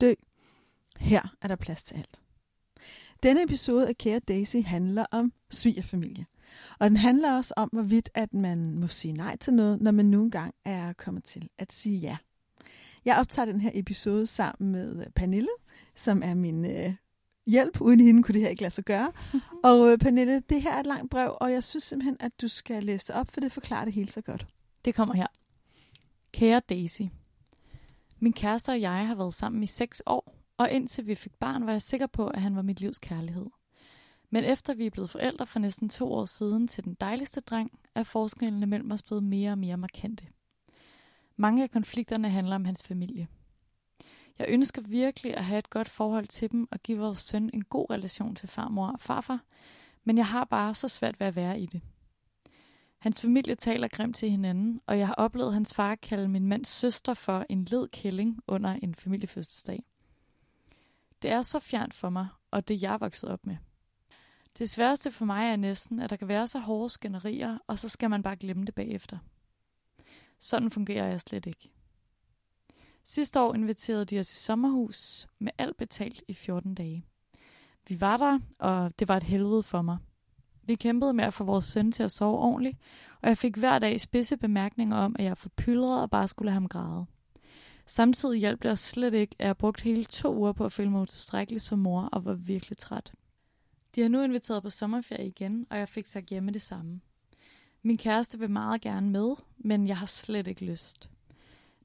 dø. Her er der plads til alt. Denne episode af Kære Daisy handler om svigerfamilie. Og den handler også om, hvorvidt at man må sige nej til noget, når man nogle gange er kommet til at sige ja. Jeg optager den her episode sammen med Pernille, som er min øh, hjælp. Uden hende kunne det her ikke lade sig gøre. og øh, Pernille, det her er et langt brev, og jeg synes simpelthen, at du skal læse op, for det forklarer det helt så godt. Det kommer her. Kære Daisy. Min kæreste og jeg har været sammen i seks år, og indtil vi fik barn, var jeg sikker på, at han var mit livs kærlighed. Men efter vi er blevet forældre for næsten to år siden til den dejligste dreng, er forskellene mellem os blevet mere og mere markante. Mange af konflikterne handler om hans familie. Jeg ønsker virkelig at have et godt forhold til dem og give vores søn en god relation til farmor og farfar, men jeg har bare så svært ved at være i det. Hans familie taler grimt til hinanden, og jeg har oplevet hans far kalde min mands søster for en led kælling under en familiefødselsdag. Det er så fjernt for mig, og det jeg er vokset op med. Det sværeste for mig er næsten, at der kan være så hårde skænderier, og så skal man bare glemme det bagefter. Sådan fungerer jeg slet ikke. Sidste år inviterede de os i sommerhus med alt betalt i 14 dage. Vi var der, og det var et helvede for mig. Vi kæmpede med at få vores søn til at sove ordentligt, og jeg fik hver dag spidse bemærkninger om, at jeg forpyldrede og bare skulle have ham græde. Samtidig hjalp det os slet ikke, at jeg brugte hele to uger på at føle mig utilstrækkelig som mor og var virkelig træt. De har nu inviteret på sommerferie igen, og jeg fik sagt hjemme det samme. Min kæreste vil meget gerne med, men jeg har slet ikke lyst.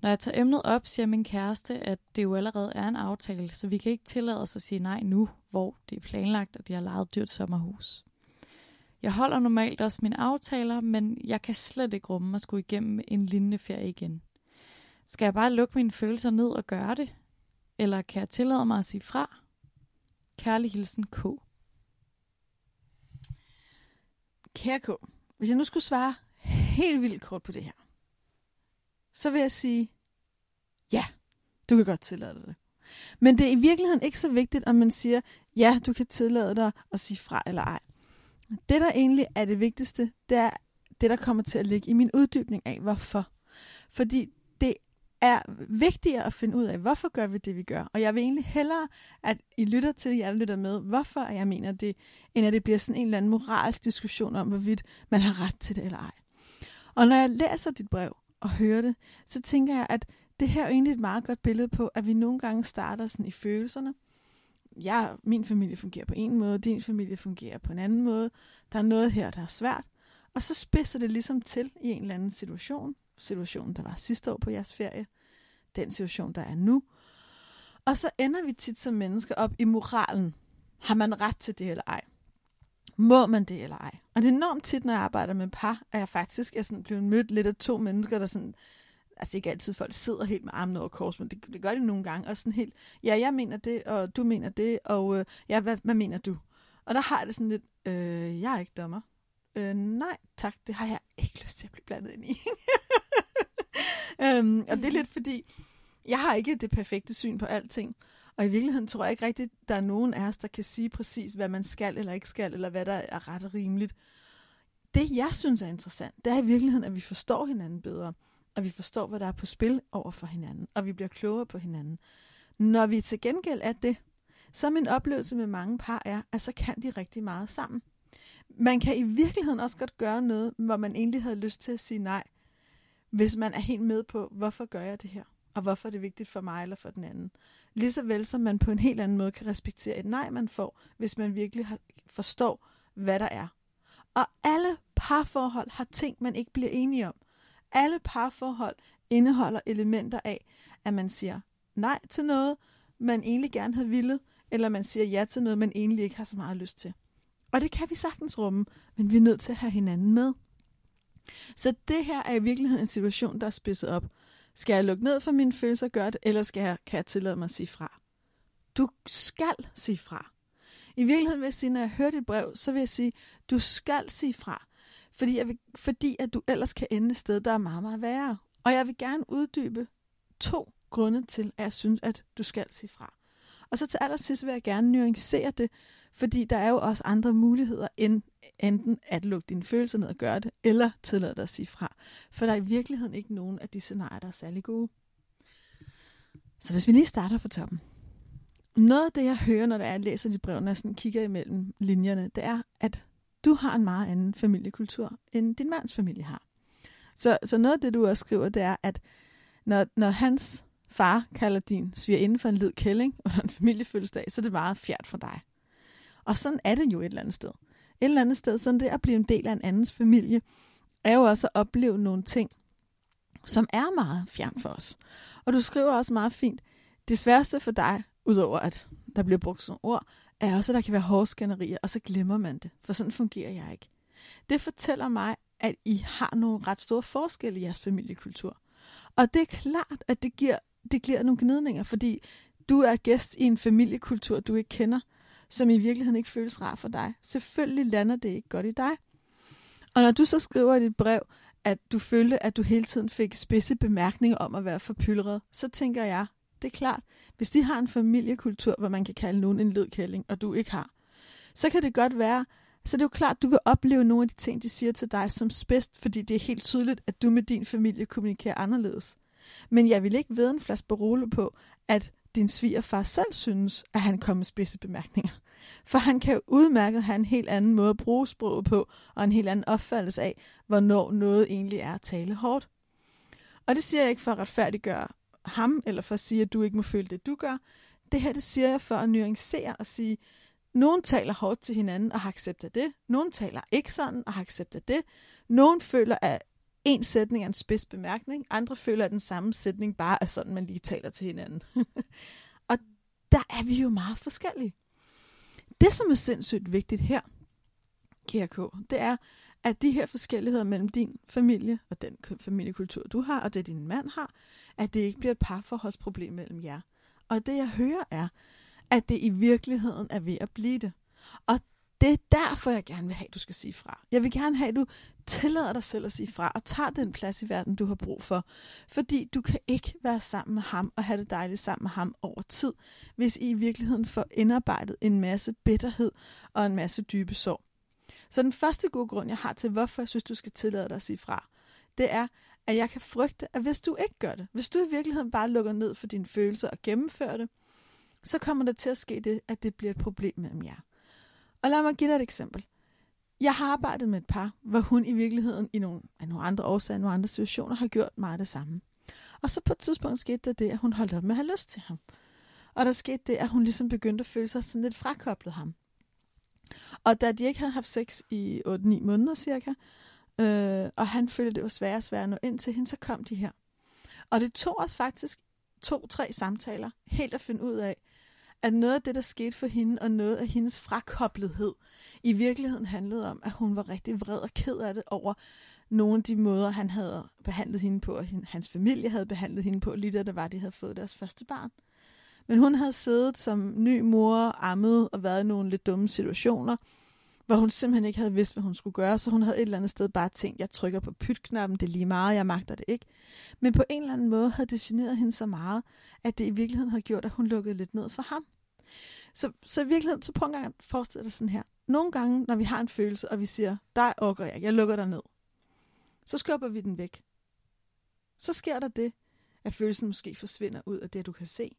Når jeg tager emnet op, siger min kæreste, at det jo allerede er en aftale, så vi kan ikke tillade os at sige nej nu, hvor det er planlagt, at de har lejet dyrt sommerhus. Jeg holder normalt også mine aftaler, men jeg kan slet ikke rumme at skulle igennem en lignende ferie igen. Skal jeg bare lukke mine følelser ned og gøre det? Eller kan jeg tillade mig at sige fra? Kærlig hilsen K. Kære K, hvis jeg nu skulle svare helt vildt kort på det her, så vil jeg sige, ja, du kan godt tillade dig det. Men det er i virkeligheden ikke så vigtigt, om man siger, ja, du kan tillade dig at sige fra eller ej. Det, der egentlig er det vigtigste, det er det, der kommer til at ligge i min uddybning af, hvorfor. Fordi det er vigtigere at finde ud af, hvorfor gør vi det, vi gør. Og jeg vil egentlig hellere, at I lytter til, jer lytter med, hvorfor jeg mener det, end at det bliver sådan en eller anden moralsk diskussion om, hvorvidt man har ret til det eller ej. Og når jeg læser dit brev og hører det, så tænker jeg, at det her er egentlig et meget godt billede på, at vi nogle gange starter sådan i følelserne, jeg, min familie fungerer på en måde, din familie fungerer på en anden måde. Der er noget her, der er svært. Og så spidser det ligesom til i en eller anden situation. Situationen, der var sidste år på jeres ferie. Den situation, der er nu. Og så ender vi tit som mennesker op i moralen. Har man ret til det eller ej? Må man det eller ej? Og det er enormt tit, når jeg arbejder med par, at jeg faktisk er sådan blevet mødt lidt af to mennesker, der sådan altså ikke altid folk sidder helt med armene over kors, men det, det gør de nogle gange, og sådan helt, ja, jeg mener det, og du mener det, og øh, ja, hvad, hvad mener du? Og der har jeg det sådan lidt, øh, jeg er ikke dommer. Øh, nej, tak, det har jeg ikke lyst til at blive blandet ind i. øhm, og det er lidt fordi, jeg har ikke det perfekte syn på alting. Og i virkeligheden tror jeg ikke rigtigt, der er nogen af os, der kan sige præcis, hvad man skal eller ikke skal, eller hvad der er ret og rimeligt. Det, jeg synes er interessant, det er i virkeligheden, at vi forstår hinanden bedre og vi forstår, hvad der er på spil over for hinanden, og vi bliver klogere på hinanden. Når vi til gengæld er det, så min oplevelse med mange par er, at så kan de rigtig meget sammen. Man kan i virkeligheden også godt gøre noget, hvor man egentlig havde lyst til at sige nej, hvis man er helt med på, hvorfor gør jeg det her, og hvorfor er det vigtigt for mig eller for den anden. Ligeså vel som man på en helt anden måde kan respektere et nej, man får, hvis man virkelig forstår, hvad der er. Og alle parforhold har ting, man ikke bliver enige om. Alle parforhold indeholder elementer af, at man siger nej til noget, man egentlig gerne havde ville, eller man siger ja til noget, man egentlig ikke har så meget lyst til. Og det kan vi sagtens rumme, men vi er nødt til at have hinanden med. Så det her er i virkeligheden en situation, der er spidset op. Skal jeg lukke ned for mine følelser og gøre det, eller skal jeg, kan jeg tillade mig at sige fra? Du skal sige fra. I virkeligheden vil jeg sige, når jeg hører dit brev, så vil jeg sige, du skal sige fra. Fordi, jeg vil, fordi at du ellers kan ende et sted, der er meget, meget værre. Og jeg vil gerne uddybe to grunde til, at jeg synes, at du skal sige fra. Og så til allersidst vil jeg gerne nuancere det, fordi der er jo også andre muligheder, end enten at lukke dine følelser ned og gøre det, eller tillade dig at sige fra. For der er i virkeligheden ikke nogen af de scenarier, der er særlig gode. Så hvis vi lige starter fra toppen. Noget af det, jeg hører, når jeg læser dit brev, når jeg sådan kigger imellem linjerne, det er, at du har en meget anden familiekultur, end din mands familie har. Så, så noget af det, du også skriver, det er, at når, når hans far kalder din svigerinde for en lid kælling under en familiefødselsdag, så er det meget fjert for dig. Og sådan er det jo et eller andet sted. Et eller andet sted, sådan det at blive en del af en andens familie, er jo også at opleve nogle ting, som er meget fjern for os. Og du skriver også meget fint, det sværeste for dig, udover at der bliver brugt sådan ord, er også, at der kan være hårdskænderier, og så glemmer man det, for sådan fungerer jeg ikke. Det fortæller mig, at I har nogle ret store forskelle i jeres familiekultur. Og det er klart, at det giver, det giver nogle gnidninger, fordi du er gæst i en familiekultur, du ikke kender, som i virkeligheden ikke føles rar for dig. Selvfølgelig lander det ikke godt i dig. Og når du så skriver i dit brev, at du følte, at du hele tiden fik spidse bemærkninger om at være forpylret, så tænker jeg, det er klart, hvis de har en familiekultur, hvor man kan kalde nogen en ledkælling, og du ikke har, så kan det godt være, så det er jo klart, at du vil opleve nogle af de ting, de siger til dig som spidst, fordi det er helt tydeligt, at du med din familie kommunikerer anderledes. Men jeg vil ikke ved en flaske Barolo på, at din svigerfar selv synes, at han kommer med spidse bemærkninger. For han kan jo udmærket have en helt anden måde at bruge sproget på, og en helt anden opfattelse af, hvornår noget egentlig er at tale hårdt. Og det siger jeg ikke for at retfærdiggøre ham, eller for at sige, at du ikke må føle det, du gør. Det her, det siger jeg for at nuancere og sige, nogen taler hårdt til hinanden og har accept det. Nogen taler ikke sådan og har accept det. Nogen føler, at en sætning er en spids bemærkning. Andre føler, at den samme sætning bare er sådan, man lige taler til hinanden. og der er vi jo meget forskellige. Det, som er sindssygt vigtigt her, kære K, det er, at de her forskelligheder mellem din familie og den familiekultur, du har, og det din mand har, at det ikke bliver et parforholdsproblem mellem jer. Og det, jeg hører, er, at det i virkeligheden er ved at blive det. Og det er derfor, jeg gerne vil have, at du skal sige fra. Jeg vil gerne have, at du tillader dig selv at sige fra, og tager den plads i verden, du har brug for. Fordi du kan ikke være sammen med ham og have det dejligt sammen med ham over tid, hvis I i virkeligheden får indarbejdet en masse bitterhed og en masse dybe sorg. Så den første gode grund, jeg har til, hvorfor jeg synes, du skal tillade dig at sige fra, det er, at jeg kan frygte, at hvis du ikke gør det, hvis du i virkeligheden bare lukker ned for dine følelser og gennemfører det, så kommer der til at ske det, at det bliver et problem mellem jer. Og lad mig give dig et eksempel. Jeg har arbejdet med et par, hvor hun i virkeligheden i nogle, af nogle andre årsager, nogle andre situationer, har gjort meget det samme. Og så på et tidspunkt skete der det, at hun holdt op med at have lyst til ham. Og der skete det, at hun ligesom begyndte at føle sig sådan lidt frakoblet ham. Og da de ikke havde haft sex i 8-9 måneder cirka, øh, og han følte, det var sværere og sværere at nå ind til hende, så kom de her. Og det tog os faktisk to-tre samtaler helt at finde ud af, at noget af det, der skete for hende, og noget af hendes frakoblethed, i virkeligheden handlede om, at hun var rigtig vred og ked af det over nogle af de måder, han havde behandlet hende på, og hans familie havde behandlet hende på, lige da det var, de havde fået deres første barn. Men hun havde siddet som ny mor, ammet og været i nogle lidt dumme situationer, hvor hun simpelthen ikke havde vidst, hvad hun skulle gøre, så hun havde et eller andet sted bare tænkt, jeg trykker på pytknappen, det er lige meget, jeg magter det ikke. Men på en eller anden måde havde det generet hende så meget, at det i virkeligheden havde gjort, at hun lukkede lidt ned for ham. Så, så i virkeligheden, så prøv en gang at forestille dig sådan her. Nogle gange, når vi har en følelse, og vi siger, dig orker jeg, jeg lukker dig ned, så skubber vi den væk. Så sker der det, at følelsen måske forsvinder ud af det, du kan se.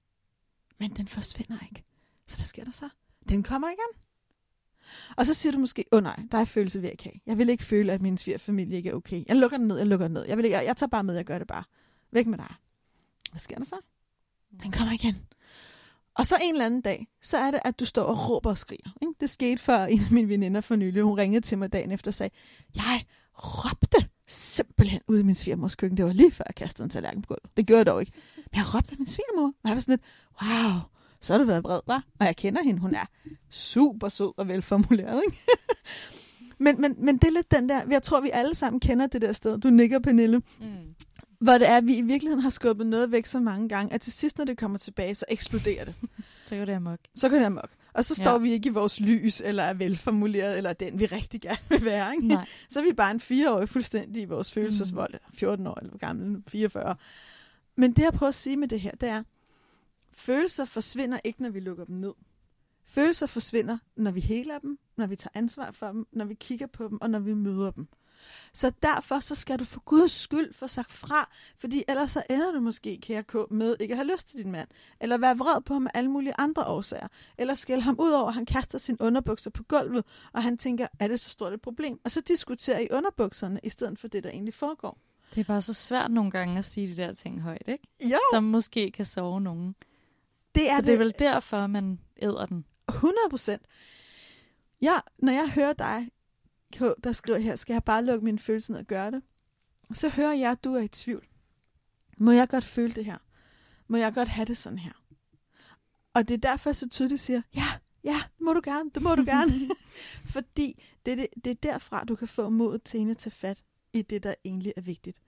Men den forsvinder ikke. Så hvad sker der så? Den kommer igen. Og så siger du måske, åh oh, nej, der er følelse ved at have. Jeg vil ikke føle, at min svigerfamilie ikke er okay. Jeg lukker den ned, jeg lukker den ned. Jeg, vil ikke, jeg, jeg tager bare med, jeg gør det bare. Væk med dig. Hvad sker der så? Den kommer igen. Og så en eller anden dag, så er det, at du står og råber og skriger. Ikke? Det skete for en af mine veninder for nylig. Hun ringede til mig dagen efter og sagde, jeg råbte simpelthen ud i min svigermors køkken. Det var lige før jeg kastede en tallerken på gulvet. Det gjorde jeg dog ikke. Men jeg råbte af min svigermor. Og jeg var sådan lidt, wow, så har du været vred, var? Og jeg kender hende. Hun er super sød og velformuleret. Ikke? men, men, men det er lidt den der, jeg tror, vi alle sammen kender det der sted. Du nikker, Pernille. Mm. Hvor det er, at vi i virkeligheden har skubbet noget væk så mange gange, at til sidst, når det kommer tilbage, så eksploderer det. Så går det amok. Så går det amok. Og så står Ja. vi ikke i vores lys, eller er velformuleret, eller den, vi rigtig gerne vil være. Ikke? Nej. Så er vi bare en fireårig fuldstændig i vores følelsesvold. 14 år, eller gammel, 44. Men det, jeg prøver at sige med det her, det er, følelser forsvinder ikke, når vi lukker dem ned. Følelser forsvinder, når vi heler dem, når vi tager ansvar for dem, når vi kigger på dem, og når vi møder dem. Så derfor så skal du for Guds skyld få sagt fra, fordi ellers så ender du måske, kære K, med ikke at have lyst til din mand, eller være vred på ham af alle mulige andre årsager, eller skælde ham ud over, at han kaster sin underbukser på gulvet, og han tænker, er det så stort et problem? Og så diskuterer I underbukserne, i stedet for det, der egentlig foregår. Det er bare så svært nogle gange at sige de der ting højt, ikke? Jo, Som måske kan sove nogen. det er så det er vel derfor, man æder den. 100 procent. Ja, når jeg hører dig, K, der skriver her, skal jeg bare lukke mine følelser ned og gøre det? Så hører jeg, at du er i tvivl. Må jeg godt føle det her? Må jeg godt have det sådan her? Og det er derfor, så tydeligt siger, ja, ja, det må du gerne, det må du gerne. Fordi det, er det, det er derfra, du kan få modet til at tage fat i det, der egentlig er vigtigt.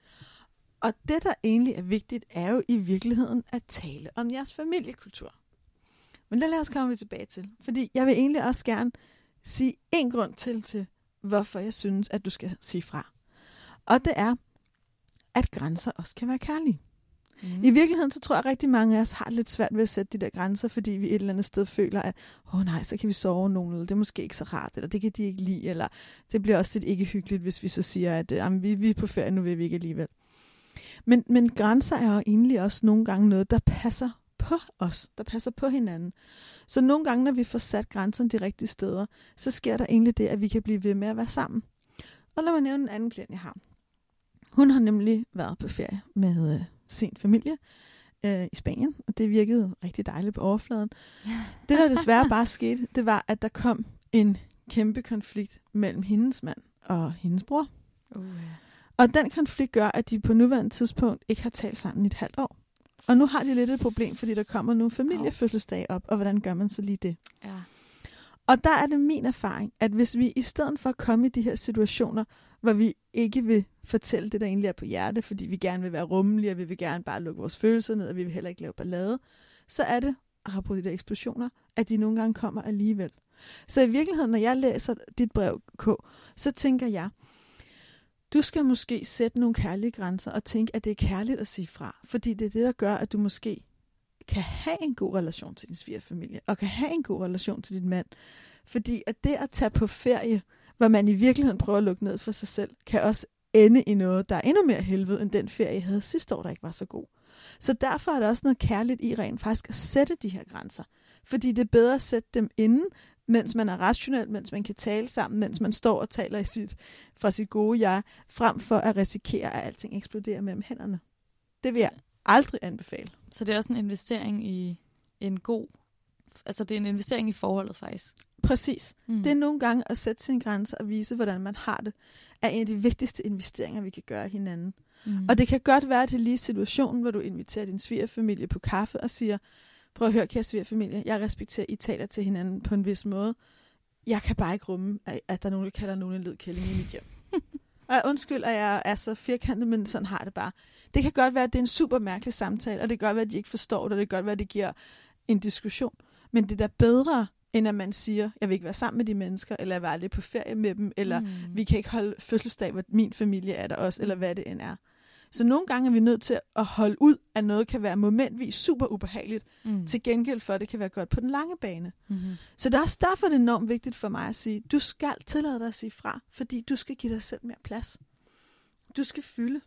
Og det, der egentlig er vigtigt, er jo i virkeligheden at tale om jeres familiekultur. Men det lad os komme tilbage til. Fordi jeg vil egentlig også gerne sige en grund til, til hvorfor jeg synes, at du skal sige fra. Og det er, at grænser også kan være kærlige. Mm. I virkeligheden, så tror jeg, at rigtig mange af os har lidt svært ved at sætte de der grænser, fordi vi et eller andet sted føler, at åh oh, nej, så kan vi sove nogen, eller det er måske ikke så rart, eller det kan de ikke lide, eller det bliver også lidt ikke hyggeligt, hvis vi så siger, at øh, vi, vi er på ferie, nu vil vi ikke alligevel. Men, men grænser er jo egentlig også nogle gange noget, der passer på os, der passer på hinanden. Så nogle gange, når vi får sat grænserne de rigtige steder, så sker der egentlig det, at vi kan blive ved med at være sammen. Og lad mig nævne en anden klient, jeg har. Hun har nemlig været på ferie med øh, sin familie øh, i Spanien, og det virkede rigtig dejligt på overfladen. Det, der desværre bare skete, det var, at der kom en kæmpe konflikt mellem hendes mand og hendes bror. Uh. Og den konflikt gør, at de på nuværende tidspunkt ikke har talt sammen i et halvt år. Og nu har de lidt et problem, fordi der kommer nogle familiefødselsdage op, og hvordan gør man så lige det? ja. Og der er det min erfaring, at hvis vi i stedet for at komme i de her situationer, hvor vi ikke vil fortælle det, der egentlig er på hjerte, fordi vi gerne vil være rummelige, og vi vil gerne bare lukke vores følelser ned, og vi vil heller ikke lave ballade, så er det, apropos de der eksplosioner, at de nogle gange kommer alligevel. Så i virkeligheden, når jeg læser dit brev, K, så tænker jeg, du skal måske sætte nogle kærlige grænser og tænke, at det er kærligt at sige fra. Fordi det er det, der gør, at du måske kan have en god relation til din svigerfamilie, og kan have en god relation til din mand. Fordi at det at tage på ferie, hvor man i virkeligheden prøver at lukke ned for sig selv, kan også ende i noget, der er endnu mere helvede, end den ferie, jeg havde sidste år, der ikke var så god. Så derfor er der også noget kærligt i rent faktisk at sætte de her grænser. Fordi det er bedre at sætte dem inden, mens man er rationel, mens man kan tale sammen, mens man står og taler i sit, fra sit gode jeg, frem for at risikere, at alting eksploderer mellem hænderne. Det vil jeg aldrig anbefale. Så det er også en investering i en god... Altså, det er en investering i forholdet, faktisk. Præcis. Mm. Det er nogle gange at sætte sine grænser og vise, hvordan man har det, er en af de vigtigste investeringer, vi kan gøre hinanden. mm. Og det kan godt være til lige situationen, hvor du inviterer din svigerfamilie på kaffe og siger, prøv at høre, kære svigerfamilie, jeg respekterer, I taler til hinanden på en vis måde. Jeg kan bare ikke rumme, at, at der er nogen, der kalder nogen en ledkælling i mit hjem. og undskyld, at jeg er så firkantet, men sådan har det bare. Det kan godt være, at det er en super mærkelig samtale, og det kan godt være, at de ikke forstår det, og det kan godt være, at det giver en diskussion. Men det er da bedre, end at man siger, jeg vil ikke være sammen med de mennesker, eller jeg vil aldrig på ferie med dem, eller mm. vi kan ikke holde fødselsdag, hvor min familie er der også, eller hvad det end er. Så nogle gange er vi nødt til at holde ud, at noget kan være momentvis super ubehageligt, mm. til gengæld for, at det kan være godt på den lange bane. Mm-hmm. Så det er også derfor, det er enormt vigtigt for mig at sige, du skal tillade dig at sige fra, fordi du skal give dig selv mere plads. Du skal fylde.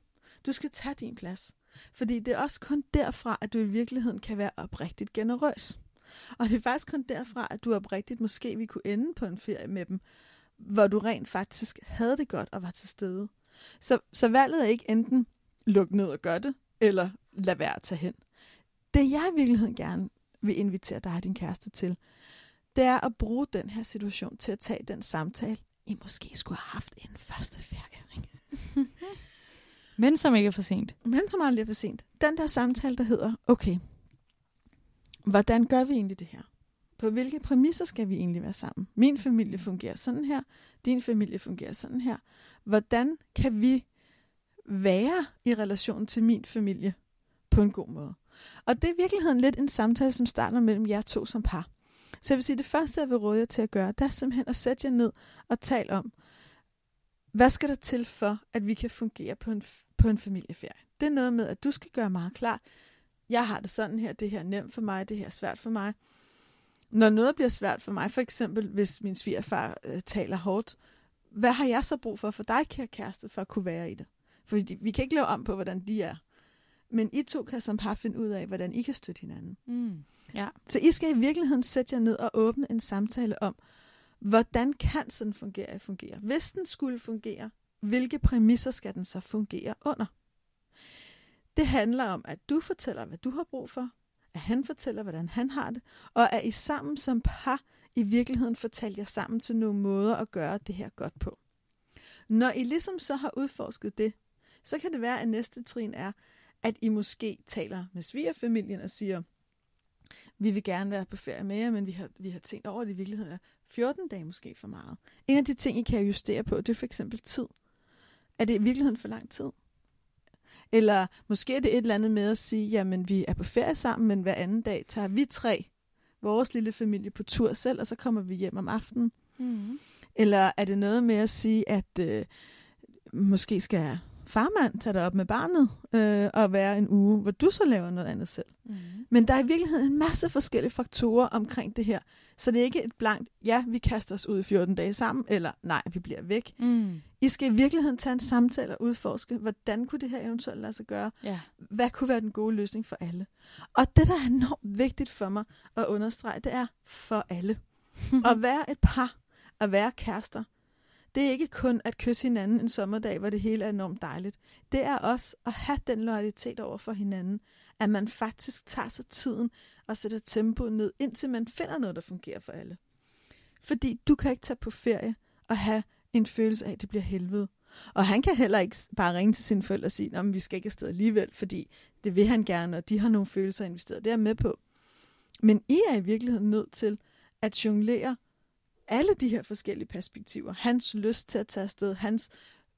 Du skal tage din plads. Fordi det er også kun derfra, at du i virkeligheden kan være oprigtigt generøs. Og det er faktisk kun derfra, at du oprigtigt måske vi kunne ende på en ferie med dem, hvor du rent faktisk havde det godt og var til stede. Så, så valget er ikke enten luk ned og gør det, eller lad være at tage hen. Det jeg i virkeligheden gerne vil invitere dig og din kæreste til, det er at bruge den her situation til at tage den samtale, I måske skulle have haft en første ferie. ikke? Men som ikke er for sent. Men som aldrig er for sent. Den der samtale, der hedder, okay, hvordan gør vi egentlig det her? På hvilke præmisser skal vi egentlig være sammen? Min familie fungerer sådan her, din familie fungerer sådan her. Hvordan kan vi være i relation til min familie på en god måde. Og det er i virkeligheden lidt en samtale, som starter mellem jer to som par. Så jeg vil sige, det første, jeg vil råde jer til at gøre, det er simpelthen at sætte jer ned og tale om, hvad skal der til for, at vi kan fungere på en, på en familieferie? Det er noget med, at du skal gøre meget klart, jeg har det sådan her, det her er nemt for mig, det her er svært for mig. Når noget bliver svært for mig, for eksempel hvis min svigerfar øh, taler hårdt, hvad har jeg så brug for for dig, kære kæreste, for at kunne være i det? Fordi vi kan ikke lave om på, hvordan de er. Men I to kan som par finde ud af, hvordan I kan støtte hinanden. Mm. Ja. Så I skal i virkeligheden sætte jer ned og åbne en samtale om, hvordan kan sådan fungere fungere? Hvis den skulle fungere, hvilke præmisser skal den så fungere under? Det handler om, at du fortæller, hvad du har brug for, at han fortæller, hvordan han har det, og at I sammen som par i virkeligheden fortæller jer sammen til nogle måder at gøre det her godt på. Når I ligesom så har udforsket det, så kan det være, at næste trin er, at I måske taler med svigerfamilien og siger, vi vil gerne være på ferie med jer, men vi har, vi har tænkt over, at det i virkeligheden er 14 dage måske for meget. En af de ting, I kan justere på, det er for eksempel tid. Er det i virkeligheden for lang tid? Eller måske er det et eller andet med at sige, jamen vi er på ferie sammen, men hver anden dag tager vi tre, vores lille familie, på tur selv, og så kommer vi hjem om aftenen. Mm. Eller er det noget med at sige, at øh, måske skal farmand tage dig op med barnet øh, og være en uge, hvor du så laver noget andet selv. Mm. Men der er i virkeligheden en masse forskellige faktorer omkring det her. Så det er ikke et blankt, ja, vi kaster os ud i 14 dage sammen, eller nej, vi bliver væk. Mm. I skal i virkeligheden tage en samtale og udforske, hvordan kunne det her eventuelt lade sig gøre? Ja. Hvad kunne være den gode løsning for alle? Og det, der er enormt vigtigt for mig at understrege, det er for alle. at være et par, at være kærester, det er ikke kun at kysse hinanden en sommerdag, hvor det hele er enormt dejligt. Det er også at have den loyalitet over for hinanden, at man faktisk tager sig tiden og sætter tempoet ned, indtil man finder noget, der fungerer for alle. Fordi du kan ikke tage på ferie og have en følelse af, at det bliver helvede. Og han kan heller ikke bare ringe til sine forældre og sige, at vi skal ikke afsted alligevel, fordi det vil han gerne, og de har nogle følelser investeret. Det er jeg med på. Men I er i virkeligheden nødt til at jonglere alle de her forskellige perspektiver. Hans lyst til at tage afsted, hans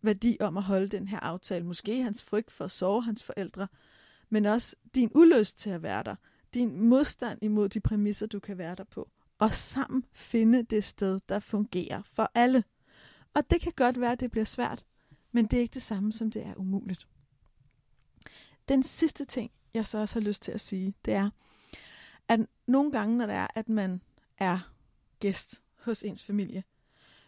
værdi om at holde den her aftale, måske hans frygt for at sove hans forældre, men også din ulyst til at være der, din modstand imod de præmisser, du kan være der på, og sammen finde det sted, der fungerer for alle. Og det kan godt være, at det bliver svært, men det er ikke det samme, som det er umuligt. Den sidste ting, jeg så også har lyst til at sige, det er, at nogle gange, når det er, at man er gæst hos ens familie,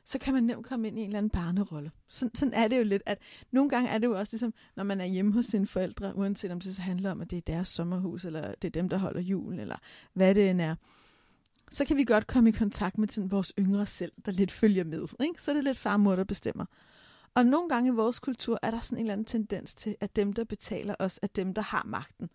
så kan man nemt komme ind i en eller anden barnerolle. Sådan, sådan er det jo lidt, at nogle gange er det jo også ligesom, når man er hjemme hos sine forældre, uanset om det så handler om, at det er deres sommerhus, eller det er dem, der holder julen, eller hvad det end er, så kan vi godt komme i kontakt med sådan vores yngre selv, der lidt følger med. Ikke? Så er det lidt farmor, der bestemmer. Og nogle gange i vores kultur er der sådan en eller anden tendens til, at dem, der betaler os, er dem, der har magten.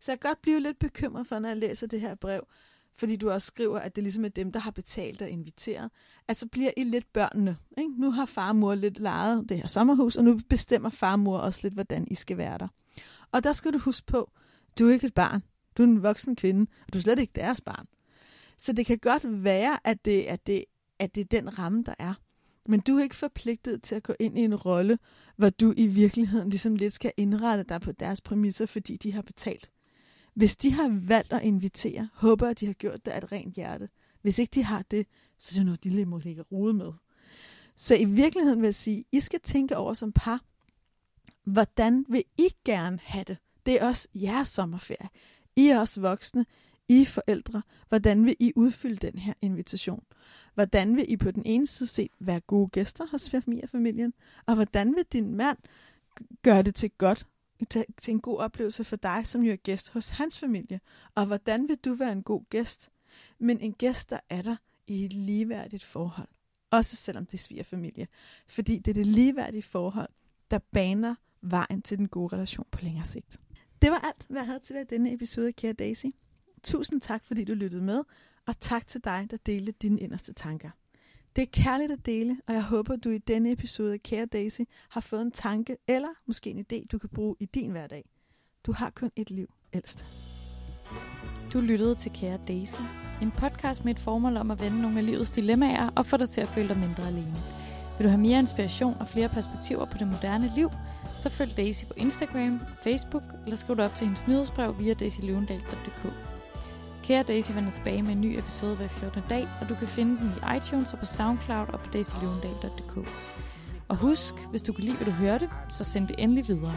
Så jeg kan godt blive lidt bekymret for, når jeg læser det her brev, fordi du også skriver, at det ligesom er dem, der har betalt og inviteret, at så bliver I lidt børnene. Ikke? Nu har far og mor lidt lejet det her sommerhus, og nu bestemmer far og mor også lidt, hvordan I skal være der. Og der skal du huske på, du er ikke et barn. Du er en voksen kvinde, og du er slet ikke deres barn. Så det kan godt være, at det, at det, at det er den ramme, der er. Men du er ikke forpligtet til at gå ind i en rolle, hvor du i virkeligheden ligesom lidt skal indrette dig på deres præmisser, fordi de har betalt. Hvis de har valgt at invitere, håber jeg, at de har gjort det af et rent hjerte. Hvis ikke de har det, så er det noget, de lige må lægge rode med. Så i virkeligheden vil jeg sige, I skal tænke over som par, hvordan vil I gerne have det? Det er også jeres sommerferie. I er også voksne. I er forældre. Hvordan vil I udfylde den her invitation? Hvordan vil I på den ene side se være gode gæster hos familien? Og hvordan vil din mand gøre det til godt til, til en god oplevelse for dig, som jo er gæst hos hans familie. Og hvordan vil du være en god gæst? Men en gæst, der er der i et ligeværdigt forhold. Også selvom det er svigerfamilie. Fordi det er det ligeværdige forhold, der baner vejen til den gode relation på længere sigt. Det var alt, hvad jeg havde til dig i denne episode, kære Daisy. Tusind tak, fordi du lyttede med, og tak til dig, der delte dine inderste tanker. Det er kærligt at dele, og jeg håber, du i denne episode af Kære Daisy har fået en tanke eller måske en idé, du kan bruge i din hverdag. Du har kun et liv, ældst. Du lyttede til Kære Daisy, en podcast med et formål om at vende nogle af livets dilemmaer og få dig til at føle dig mindre alene. Vil du have mere inspiration og flere perspektiver på det moderne liv, så følg Daisy på Instagram, Facebook eller skriv dig op til hendes nyhedsbrev via daisyløvendal.dk. Kære Daisy vender tilbage med en ny episode hver 14. dag, og du kan finde den i iTunes og på Soundcloud og på daisyløvendal.dk. Og husk, hvis du kan lide, hvad du hørte, så send det endelig videre.